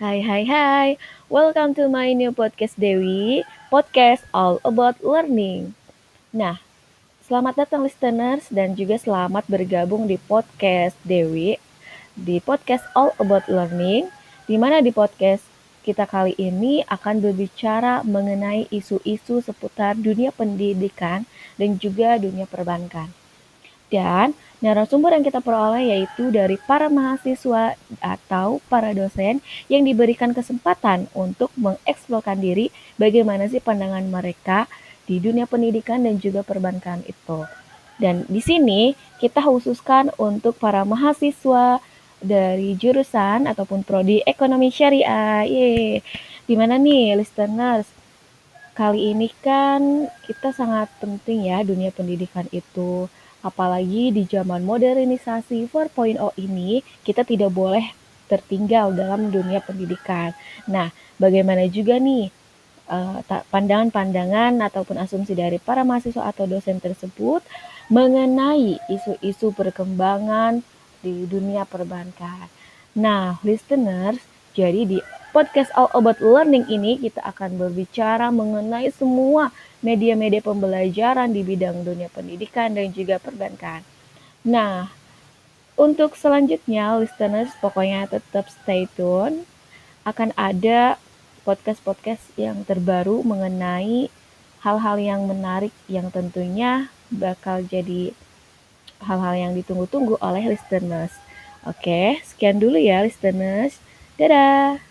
Hai hai hai, welcome to my new podcast Dewi, podcast all about learning. Nah, selamat datang listeners dan juga selamat bergabung di podcast Dewi, di podcast all about learning, di mana di podcast kita kali ini akan berbicara mengenai isu-isu seputar dunia pendidikan dan juga dunia perbankan. Dan narasumber yang kita peroleh yaitu dari para mahasiswa atau para dosen yang diberikan kesempatan untuk mengeksplorkan diri bagaimana sih pandangan mereka di dunia pendidikan dan juga perbankan itu. Dan di sini kita khususkan untuk para mahasiswa dari jurusan ataupun prodi ekonomi syariah. Yeay. Gimana nih listeners? Kali ini kan kita sangat penting ya dunia pendidikan itu Apalagi di zaman modernisasi 4.0 ini, kita tidak boleh tertinggal dalam dunia pendidikan. Nah, bagaimana juga nih eh, pandangan-pandangan ataupun asumsi dari para mahasiswa atau dosen tersebut mengenai isu-isu perkembangan di dunia perbankan. Nah, listeners, jadi di podcast All About Learning ini kita akan berbicara mengenai semua media-media pembelajaran di bidang dunia pendidikan dan juga perbankan. Nah, untuk selanjutnya listeners pokoknya tetap stay tune akan ada podcast-podcast yang terbaru mengenai hal-hal yang menarik yang tentunya bakal jadi hal-hal yang ditunggu-tunggu oleh listeners. Oke, sekian dulu ya listeners. Dadah.